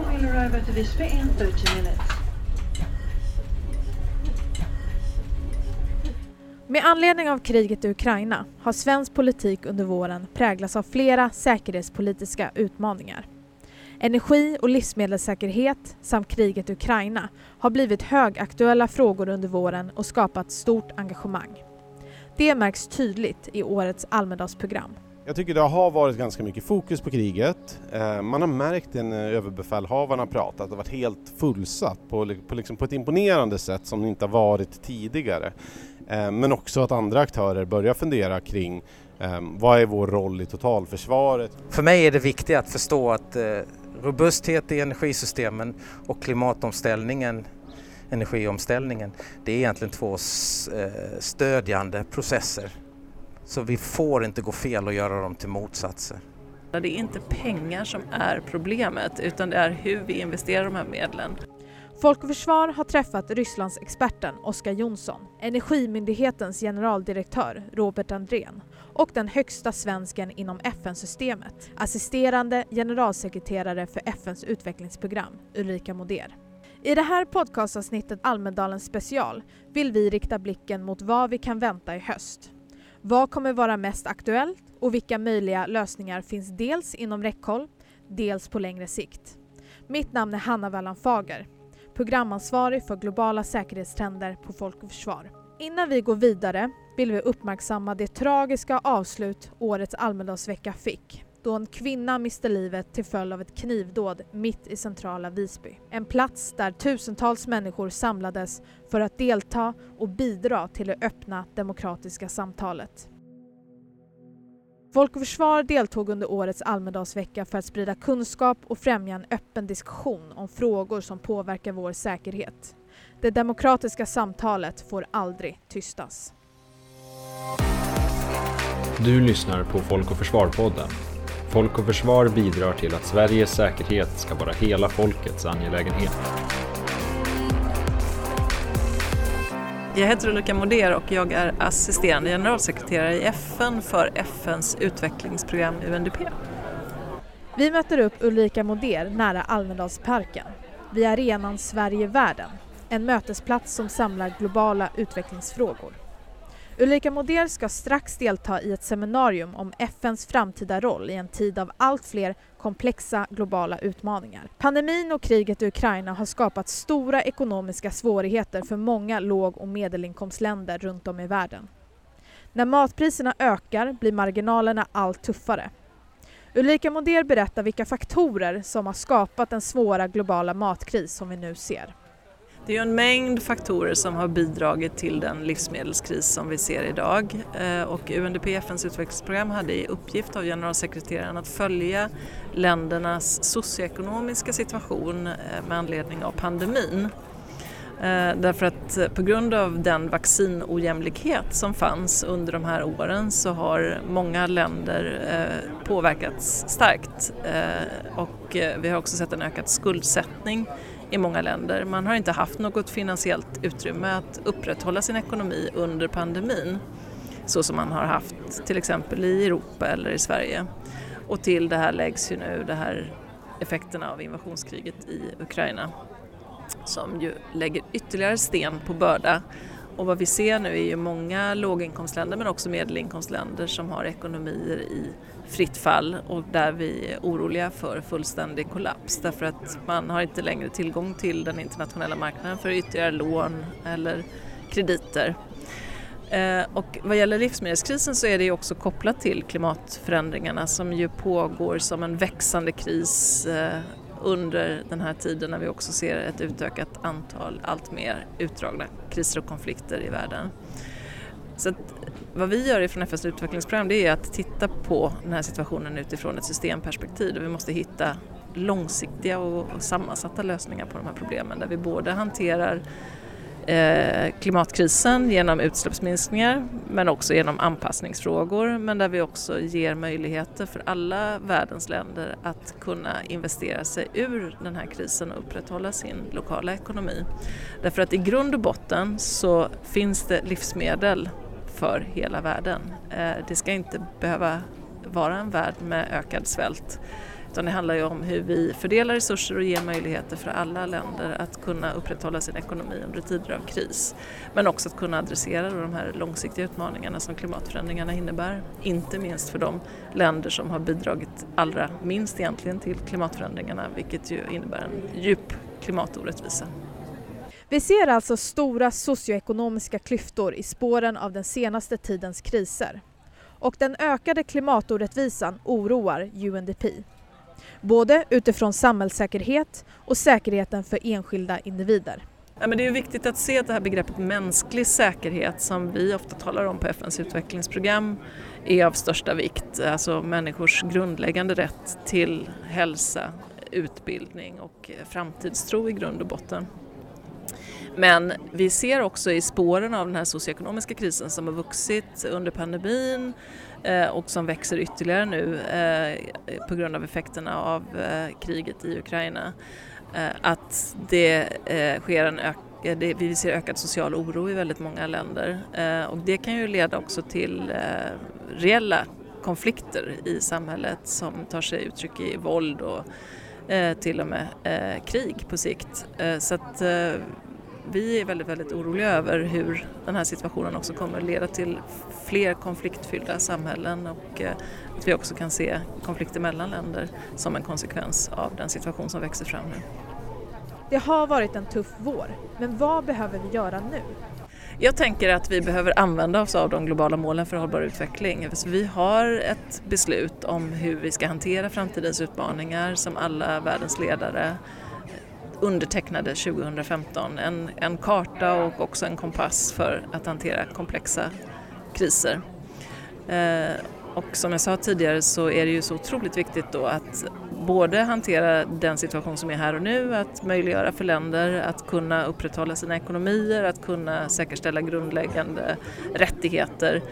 will arrive at Visby in 30 minutes. Med anledning av kriget i Ukraina har svensk politik under våren präglats av flera säkerhetspolitiska utmaningar. Energi och livsmedelssäkerhet samt kriget i Ukraina har blivit högaktuella frågor under våren och skapat stort engagemang. Det märks tydligt i årets Almedalsprogram. Jag tycker det har varit ganska mycket fokus på kriget. Eh, man har märkt det när överbefälhavaren har pratat, det har varit helt fullsatt på, på, liksom på ett imponerande sätt som det inte har varit tidigare. Eh, men också att andra aktörer börjar fundera kring ehm, vad är vår roll i totalförsvaret? För mig är det viktigt att förstå att eh, robusthet i energisystemen och klimatomställningen, energiomställningen, det är egentligen två stödjande processer så vi får inte gå fel och göra dem till motsatser. Det är inte pengar som är problemet utan det är hur vi investerar de här medlen. Folk och Försvar har träffat Rysslandsexperten Oskar Jonsson, Energimyndighetens generaldirektör Robert Andrén och den högsta svensken inom FN-systemet, assisterande generalsekreterare för FNs utvecklingsprogram, Ulrika Moder. I det här podcastavsnittet Almedalens special vill vi rikta blicken mot vad vi kan vänta i höst vad kommer vara mest aktuellt och vilka möjliga lösningar finns dels inom räckhåll, dels på längre sikt? Mitt namn är Hanna Wallan Fager, programansvarig för globala säkerhetstrender på Folk och Försvar. Innan vi går vidare vill vi uppmärksamma det tragiska avslut årets Almedalsvecka fick då en kvinna miste livet till följd av ett knivdåd mitt i centrala Visby. En plats där tusentals människor samlades för att delta och bidra till det öppna demokratiska samtalet. Folk och Försvar deltog under årets Almedalsvecka för att sprida kunskap och främja en öppen diskussion om frågor som påverkar vår säkerhet. Det demokratiska samtalet får aldrig tystas. Du lyssnar på Folk och Försvar-podden Folk och Försvar bidrar till att Sveriges säkerhet ska vara hela folkets angelägenhet. Jag heter Ulrika Moder och jag är assisterande generalsekreterare i FN för FNs utvecklingsprogram UNDP. Vi möter upp Ulrika Moder nära Almedalsparken vid arenan Sverige-världen, en mötesplats som samlar globala utvecklingsfrågor. Ulrika Modell ska strax delta i ett seminarium om FNs framtida roll i en tid av allt fler komplexa globala utmaningar. Pandemin och kriget i Ukraina har skapat stora ekonomiska svårigheter för många låg och medelinkomstländer runt om i världen. När matpriserna ökar blir marginalerna allt tuffare. Ulrika Modell berättar vilka faktorer som har skapat den svåra globala matkris som vi nu ser. Det är en mängd faktorer som har bidragit till den livsmedelskris som vi ser idag eh, och UNDP, FNs utvecklingsprogram, hade i uppgift av generalsekreteraren att följa ländernas socioekonomiska situation eh, med anledning av pandemin. Eh, därför att på grund av den vaccinojämlikhet som fanns under de här åren så har många länder påverkats starkt och vi har också sett en ökad skuldsättning i många länder. Man har inte haft något finansiellt utrymme att upprätthålla sin ekonomi under pandemin så som man har haft till exempel i Europa eller i Sverige. Och till det här läggs ju nu det här effekterna av invasionskriget i Ukraina som ju lägger ytterligare sten på börda. Och vad vi ser nu är ju många låginkomstländer men också medelinkomstländer som har ekonomier i fritt fall och där vi är oroliga för fullständig kollaps därför att man har inte längre tillgång till den internationella marknaden för ytterligare lån eller krediter. Eh, och vad gäller livsmedelskrisen så är det ju också kopplat till klimatförändringarna som ju pågår som en växande kris eh, under den här tiden när vi också ser ett utökat antal allt mer utdragna kriser och konflikter i världen. Så att vad vi gör från FNs utvecklingsprogram det är att titta på den här situationen utifrån ett systemperspektiv där vi måste hitta långsiktiga och sammansatta lösningar på de här problemen där vi både hanterar Eh, klimatkrisen genom utsläppsminskningar men också genom anpassningsfrågor men där vi också ger möjligheter för alla världens länder att kunna investera sig ur den här krisen och upprätthålla sin lokala ekonomi. Därför att i grund och botten så finns det livsmedel för hela världen. Eh, det ska inte behöva vara en värld med ökad svält utan det handlar ju om hur vi fördelar resurser och ger möjligheter för alla länder att kunna upprätthålla sin ekonomi under tider av kris. Men också att kunna adressera de här långsiktiga utmaningarna som klimatförändringarna innebär. Inte minst för de länder som har bidragit allra minst egentligen till klimatförändringarna vilket ju innebär en djup klimatorättvisa. Vi ser alltså stora socioekonomiska klyftor i spåren av den senaste tidens kriser. Och den ökade klimatorättvisan oroar UNDP. Både utifrån samhällssäkerhet och säkerheten för enskilda individer. Ja, men det är viktigt att se att det här begreppet mänsklig säkerhet som vi ofta talar om på FNs utvecklingsprogram är av största vikt. Alltså människors grundläggande rätt till hälsa, utbildning och framtidstro i grund och botten. Men vi ser också i spåren av den här socioekonomiska krisen som har vuxit under pandemin eh, och som växer ytterligare nu eh, på grund av effekterna av eh, kriget i Ukraina att det sker en ökning vi ser ökad social oro i väldigt många länder och det kan ju leda också till reella konflikter i samhället som tar sig uttryck i våld och till och med krig på sikt. Så att vi är väldigt, väldigt oroliga över hur den här situationen också kommer leda till fler konfliktfyllda samhällen och eh, att vi också kan se konflikter mellan länder som en konsekvens av den situation som växer fram nu. Det har varit en tuff vår, men vad behöver vi göra nu? Jag tänker att vi behöver använda oss av de globala målen för hållbar utveckling. Vi har ett beslut om hur vi ska hantera framtidens utmaningar som alla världens ledare undertecknade 2015 en, en karta och också en kompass för att hantera komplexa kriser. Eh, och som jag sa tidigare så är det ju så otroligt viktigt då att både hantera den situation som är här och nu, att möjliggöra för länder att kunna upprätthålla sina ekonomier, att kunna säkerställa grundläggande rättigheter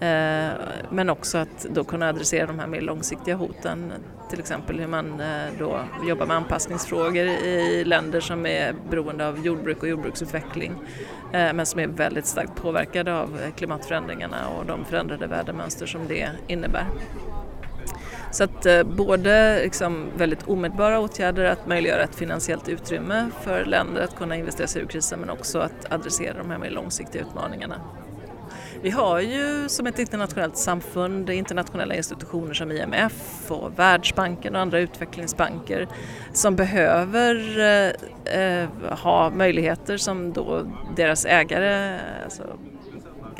Eh, men också att då kunna adressera de här mer långsiktiga hoten. Till exempel hur man eh, då jobbar med anpassningsfrågor i länder som är beroende av jordbruk och jordbruksutveckling eh, men som är väldigt starkt påverkade av klimatförändringarna och de förändrade vädermönster som det innebär. Så att eh, både liksom väldigt omedelbara åtgärder att möjliggöra ett finansiellt utrymme för länder att kunna investera sig ur krisen men också att adressera de här mer långsiktiga utmaningarna. Vi har ju som ett internationellt samfund internationella institutioner som IMF och Världsbanken och andra utvecklingsbanker som behöver eh, eh, ha möjligheter som då deras ägare, alltså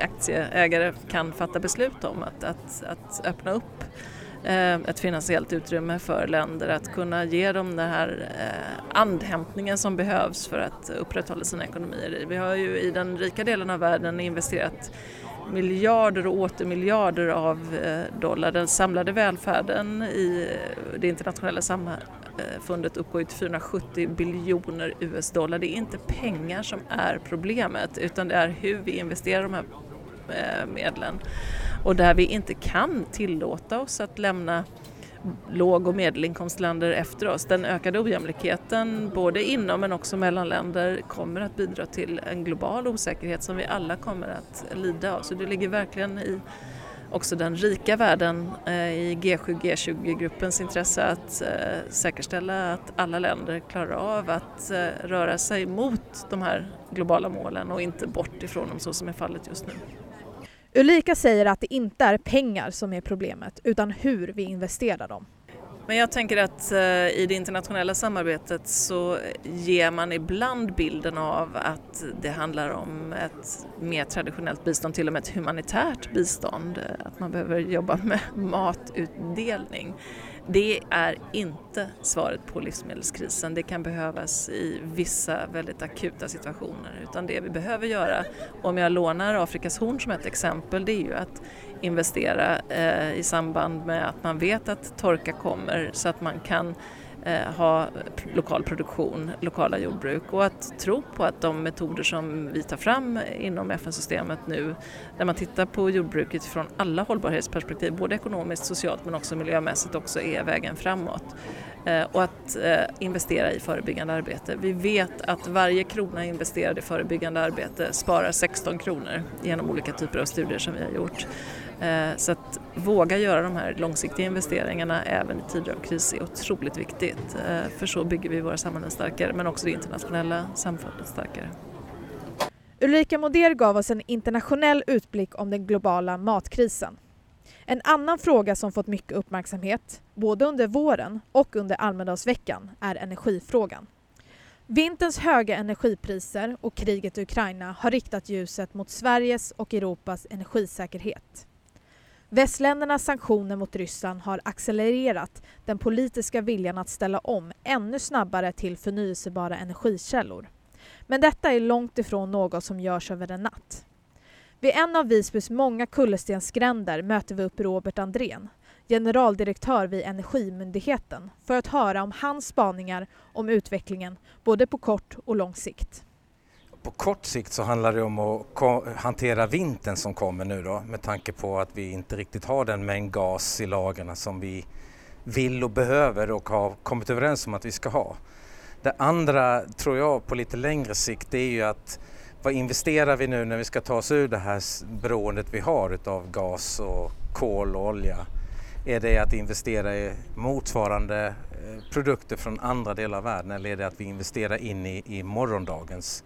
aktieägare kan fatta beslut om att, att, att öppna upp. Eh, ett finansiellt utrymme för länder att kunna ge dem den här eh, andhämtningen som behövs för att upprätthålla sina ekonomier. Vi har ju i den rika delen av världen investerat miljarder och åter miljarder av eh, dollar. Den samlade välfärden i det internationella samfundet uppgår till 470 biljoner US-dollar. Det är inte pengar som är problemet utan det är hur vi investerar de här medlen. Och där vi inte kan tillåta oss att lämna låg och medelinkomstländer efter oss. Den ökade ojämlikheten både inom men också mellan länder kommer att bidra till en global osäkerhet som vi alla kommer att lida av. Så det ligger verkligen i också den rika världen eh, i G7 G20-gruppens intresse att eh, säkerställa att alla länder klarar av att eh, röra sig mot de här globala målen och inte bort ifrån dem så som är fallet just nu. Ulrika säger att det inte är pengar som är problemet utan hur vi investerar dem. Men jag tänker att eh, i det internationella samarbetet så ger man ibland bilden av att det handlar om ett mer traditionellt bistånd, till och med ett humanitärt bistånd, att man behöver jobba med matutdelning. Det är inte svaret på livsmedelskrisen. Det kan behövas i vissa väldigt akuta situationer. Utan det vi behöver göra, om jag lånar Afrikas horn som ett exempel, det är ju att investera eh, i samband med att man vet att torka kommer så att man kan Eh, ha lokal produktion, lokala jordbruk och att tro på att de metoder som vi tar fram inom FN-systemet nu, när man tittar på jordbruket från alla hållbarhetsperspektiv, både ekonomiskt, socialt men också miljömässigt också är vägen framåt. Eh, och att eh, investera i förebyggande arbete. Vi vet att varje krona investerad i förebyggande arbete sparar 16 kronor genom olika typer av studier som vi har gjort. Eh, så att våga göra de här långsiktiga investeringarna även i tider av kris är otroligt viktigt. Eh, för så bygger vi våra samhällen starkare men också det internationella samfundet starkare. Ulrika Moder gav oss en internationell utblick om den globala matkrisen. En annan fråga som fått mycket uppmärksamhet, både under våren och under Almedalsveckan, är energifrågan. Vinterns höga energipriser och kriget i Ukraina har riktat ljuset mot Sveriges och Europas energisäkerhet. Västländernas sanktioner mot Ryssland har accelererat den politiska viljan att ställa om ännu snabbare till förnyelsebara energikällor. Men detta är långt ifrån något som görs över en natt. Vid en av Visbys många kullerstensgränder möter vi upp Robert Andrén, generaldirektör vid Energimyndigheten, för att höra om hans spaningar om utvecklingen både på kort och lång sikt. På kort sikt så handlar det om att hantera vintern som kommer nu då med tanke på att vi inte riktigt har den mängd gas i lagren som vi vill och behöver och har kommit överens om att vi ska ha. Det andra tror jag på lite längre sikt det är ju att vad investerar vi nu när vi ska ta oss ur det här beroendet vi har utav gas och kol och olja? Är det att investera i motsvarande eh, produkter från andra delar av världen eller är det att vi investerar in i, i morgondagens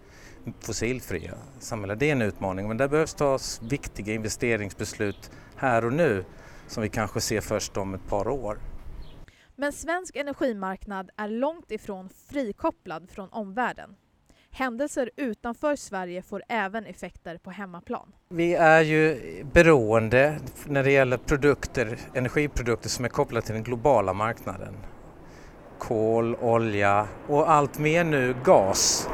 fossilfria samhälle? Det är en utmaning men det behövs tas viktiga investeringsbeslut här och nu som vi kanske ser först om ett par år. Men svensk energimarknad är långt ifrån frikopplad från omvärlden. Händelser utanför Sverige får även effekter på hemmaplan. Vi är ju beroende när det gäller produkter, energiprodukter som är kopplade till den globala marknaden. Kol, olja och allt mer nu gas.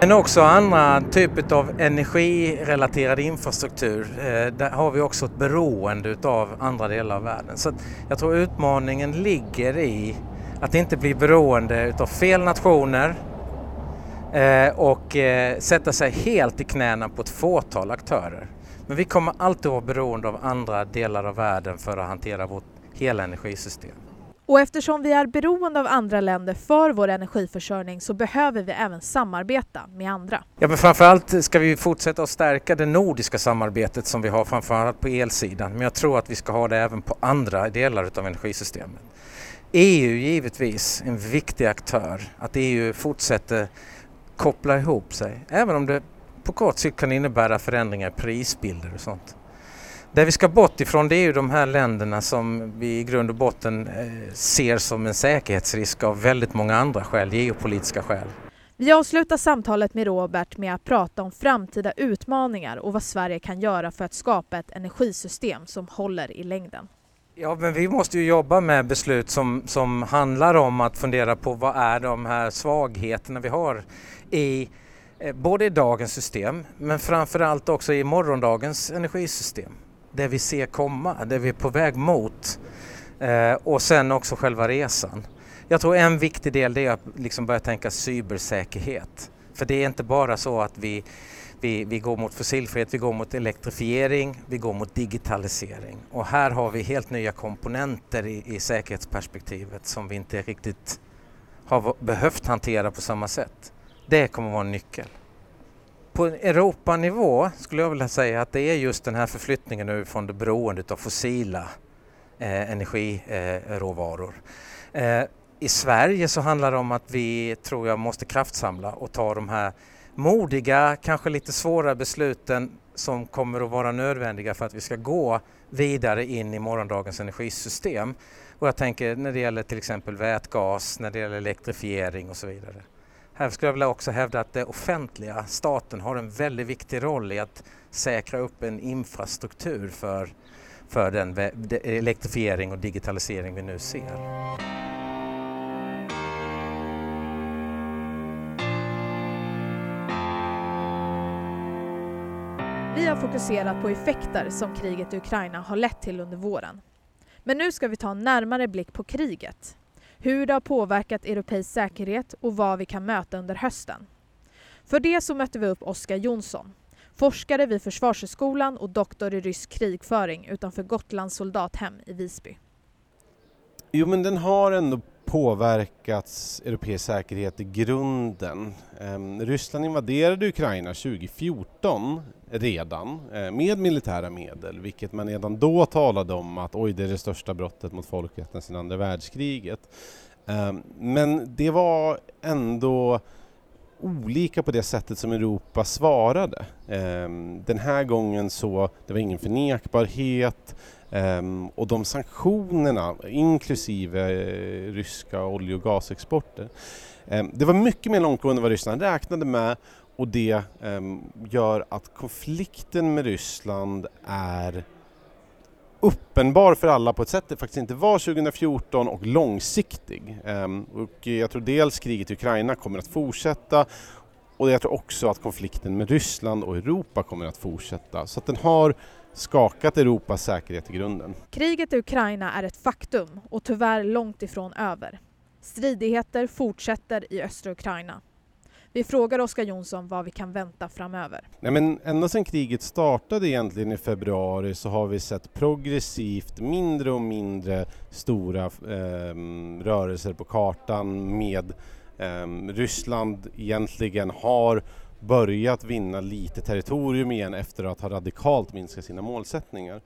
Men också andra typer av energirelaterad infrastruktur. Eh, där har vi också ett beroende av andra delar av världen. Så jag tror utmaningen ligger i att inte bli beroende av fel nationer eh, och eh, sätta sig helt i knäna på ett fåtal aktörer. Men vi kommer alltid vara beroende av andra delar av världen för att hantera vårt hela energisystem. Och eftersom vi är beroende av andra länder för vår energiförsörjning så behöver vi även samarbeta med andra. Ja, men framförallt ska vi fortsätta att stärka det nordiska samarbetet som vi har framförallt på elsidan. Men jag tror att vi ska ha det även på andra delar av energisystemet. EU givetvis en viktig aktör, att EU fortsätter koppla ihop sig, även om det på kort sikt kan innebära förändringar i prisbilder och sånt. Det vi ska bort ifrån det är ju de här länderna som vi i grund och botten eh, ser som en säkerhetsrisk av väldigt många andra skäl, geopolitiska skäl. Vi avslutar samtalet med Robert med att prata om framtida utmaningar och vad Sverige kan göra för att skapa ett energisystem som håller i längden. Ja, men vi måste ju jobba med beslut som, som handlar om att fundera på vad är de här svagheterna vi har i eh, både i dagens system men framförallt också i morgondagens energisystem det vi ser komma, det vi är på väg mot eh, och sen också själva resan. Jag tror en viktig del är att liksom börja tänka cybersäkerhet. För det är inte bara så att vi, vi, vi går mot fossilfrihet, vi går mot elektrifiering, vi går mot digitalisering. Och här har vi helt nya komponenter i, i säkerhetsperspektivet som vi inte riktigt har behövt hantera på samma sätt. Det kommer att vara en nyckel på Europanivå skulle jag vilja säga att det är just den här förflyttningen nu från det beroendet av fossila eh, energiråvaror. Eh, I Sverige så handlar det om att vi, tror jag, måste kraftsamla och ta de här modiga, kanske lite svåra besluten som kommer att vara nödvändiga för att vi ska gå vidare in i morgondagens energisystem. Och jag tänker när det gäller till exempel vätgas, när det gäller elektrifiering och så vidare. Här skulle jag vilja också hävda att det offentliga, staten, har en väldigt viktig roll i att säkra upp en infrastruktur för, för den elektrifiering och digitalisering vi nu ser. Vi har fokuserat på effekter som kriget i Ukraina har lett till under våren. Men nu ska vi ta en närmare blick på kriget hur det har påverkat europeisk säkerhet och vad vi kan möta under hösten. För det så mötte vi upp Oskar Jonsson, forskare vid Försvarshögskolan och doktor i rysk krigföring utanför Gotlands soldathem i Visby. Jo men den har ändå påverkats europeisk säkerhet i grunden. Ehm, Ryssland invaderade Ukraina 2014 redan eh, med militära medel, vilket man redan då talade om att oj, det är det största brottet mot folkrätten sedan andra världskriget. Ehm, men det var ändå olika på det sättet som Europa svarade. Ehm, den här gången så, det var ingen förnekbarhet Um, och de sanktionerna, inklusive eh, ryska olje och gasexporter, um, ehm, det var mycket mer långtgående än vad Ryssland räknade med och det ehm, gör att konflikten med Ryssland är uppenbar för alla på ett sätt det faktiskt inte var 2014 och långsiktig. Och jag tror dels kriget i Ukraina kommer att fortsätta och jag tror också att konflikten med Ryssland och Europa kommer att fortsätta. Så att den har skakat Europas säkerhet i grunden. Kriget i Ukraina är ett faktum och tyvärr långt ifrån över. Stridigheter fortsätter i östra Ukraina. Vi frågar Oskar Jonsson vad vi kan vänta framöver. Nej, men ända sedan kriget startade egentligen i februari så har vi sett progressivt mindre och mindre stora eh, rörelser på kartan med eh, Ryssland egentligen har börjat vinna lite territorium igen efter att ha radikalt minskat sina målsättningar.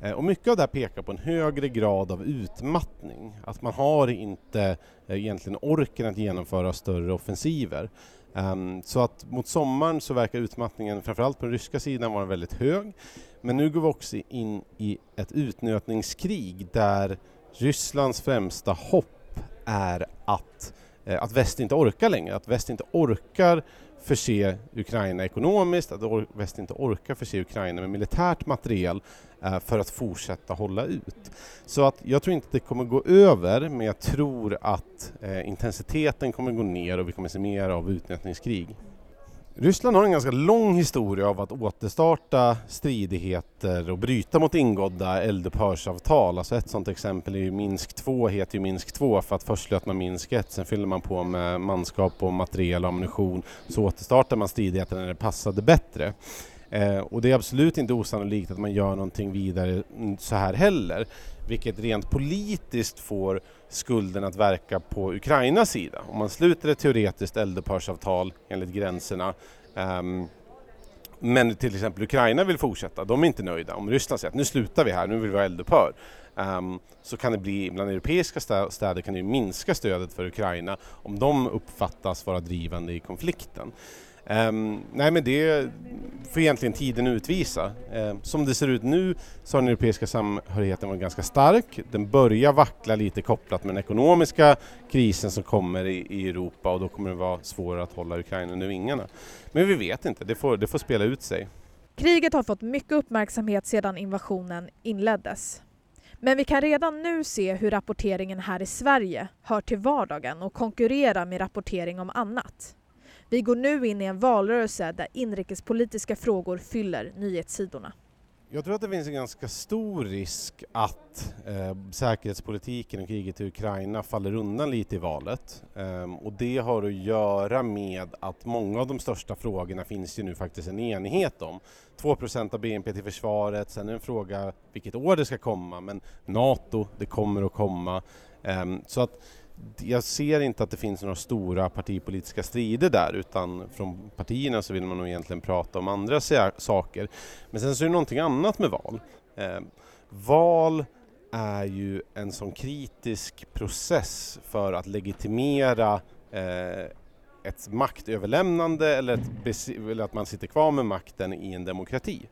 Eh, och mycket av det här pekar på en högre grad av utmattning, att man har inte eh, egentligen orken att genomföra större offensiver. Ehm, så att mot sommaren så verkar utmattningen framförallt på den ryska sidan vara väldigt hög. Men nu går vi också in i ett utnötningskrig där Rysslands främsta hopp är att, eh, Eh, att väst inte orkar längre, att väst inte orkar förse Ukraina ekonomiskt, att väst inte orkar förse Ukraina med militärt material eh, för att fortsätta hålla ut. Så att jag tror inte att det kommer gå över, men jag tror att eh, intensiteten kommer gå ner och vi kommer se mer av utnötningskrig. Ryssland har en ganska lång historia av att återstarta stridigheter och bryta mot ingådda eldupphörsavtal. Alltså ett sådant exempel är ju Minsk 2 heter ju Minsk 2 för att först slöt man Minsk 1, sen fyller man på med manskap och materiel och ammunition så återstartar man stridigheterna när det passade bättre. Eh, och det är absolut inte osannolikt att man gör någonting vidare mm, så här heller, vilket rent politiskt får skulden att verka på Ukrainas sida. Om man sluter ett teoretiskt eldupphörsavtal enligt gränserna eh, men till exempel Ukraina vill fortsätta, de är inte nöjda. Om Ryssland säger att nu slutar vi här, nu vill vi ha eldupphör, um, så kan det bli, bland europeiska städer kan det minska stödet för Ukraina om de uppfattas vara drivande i konflikten. Um, nej men det får egentligen tiden utvisa. Um, som det ser ut nu så har den europeiska samhörigheten varit ganska stark. Den börjar vackla lite kopplat med den ekonomiska krisen som kommer i, i Europa och då kommer det vara svårare att hålla Ukraina under vingarna. Men vi vet inte, det får, det får spela ut sig. Kriget har fått mycket uppmärksamhet sedan invasionen inleddes. Men vi kan redan nu se hur rapporteringen här i Sverige hör till vardagen och konkurrerar med rapportering om annat. Vi går nu in i en valrörelse där inrikespolitiska frågor fyller nyhetssidorna. Jag tror att det finns en ganska stor risk att eh, säkerhetspolitiken och kriget i Ukraina faller undan lite i valet. Eh, och det har att göra med att många av de största frågorna finns ju nu faktiskt en enighet om. 2% av BNP till försvaret, sen är det en fråga vilket år det ska komma, men NATO, det kommer att komma. Eh, så att jag ser inte att det finns några stora partipolitiska strider där utan från partierna så vill man nog egentligen prata om andra saker. Men sen så är det någonting annat med val. Eh, val är ju en sån kritisk process för att legitimera eh, ett maktöverlämnande eller, ett, eller att man sitter kvar med makten i en demokrati.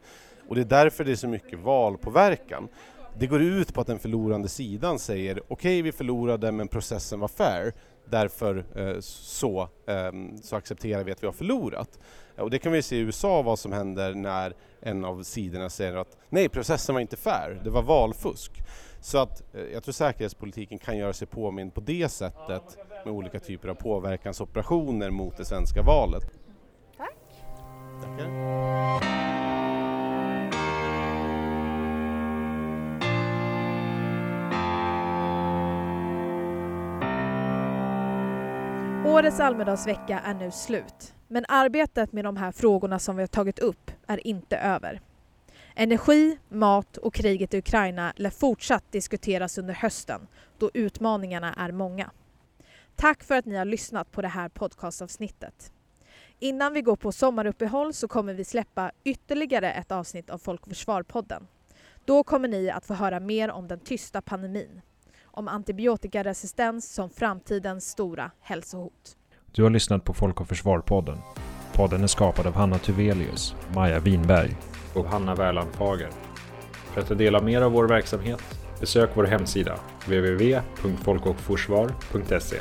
Och det är därför det är så mycket valpåverkan. Det går ut på att den förlorande sidan säger okej, okay, vi förlorade men processen var fair, därför eh, så, eh, så accepterar vi att vi har förlorat. Och det kan vi se i USA vad som händer när en av sidorna säger att nej, processen var inte fair, det var valfusk. Så att eh, jag tror säkerhetspolitiken kan göra sig påmind på det sättet med olika typer av påverkansoperationer mot det svenska valet. Tack! Tackar. Årets Almedalsvecka är nu slut, men arbetet med de här frågorna som vi har tagit upp är inte över. Energi, mat och kriget i Ukraina lär fortsatt diskuteras under hösten då utmaningarna är många. Tack för att ni har lyssnat på det här podcastavsnittet. Innan vi går på sommaruppehåll så kommer vi släppa ytterligare ett avsnitt av Folk och Försvar-podden. Då kommer ni att få höra mer om den tysta pandemin. Om antibiotikaresistens som framtidens stora hälsohot. Du har lyssnat på Folk och Försvar-podden. Podden är skapad av Hanna Tuvelius, Maja Winberg och Hanna Wärland Fager. För att ta del av mer av vår verksamhet, besök vår hemsida www.folkochforsvar.se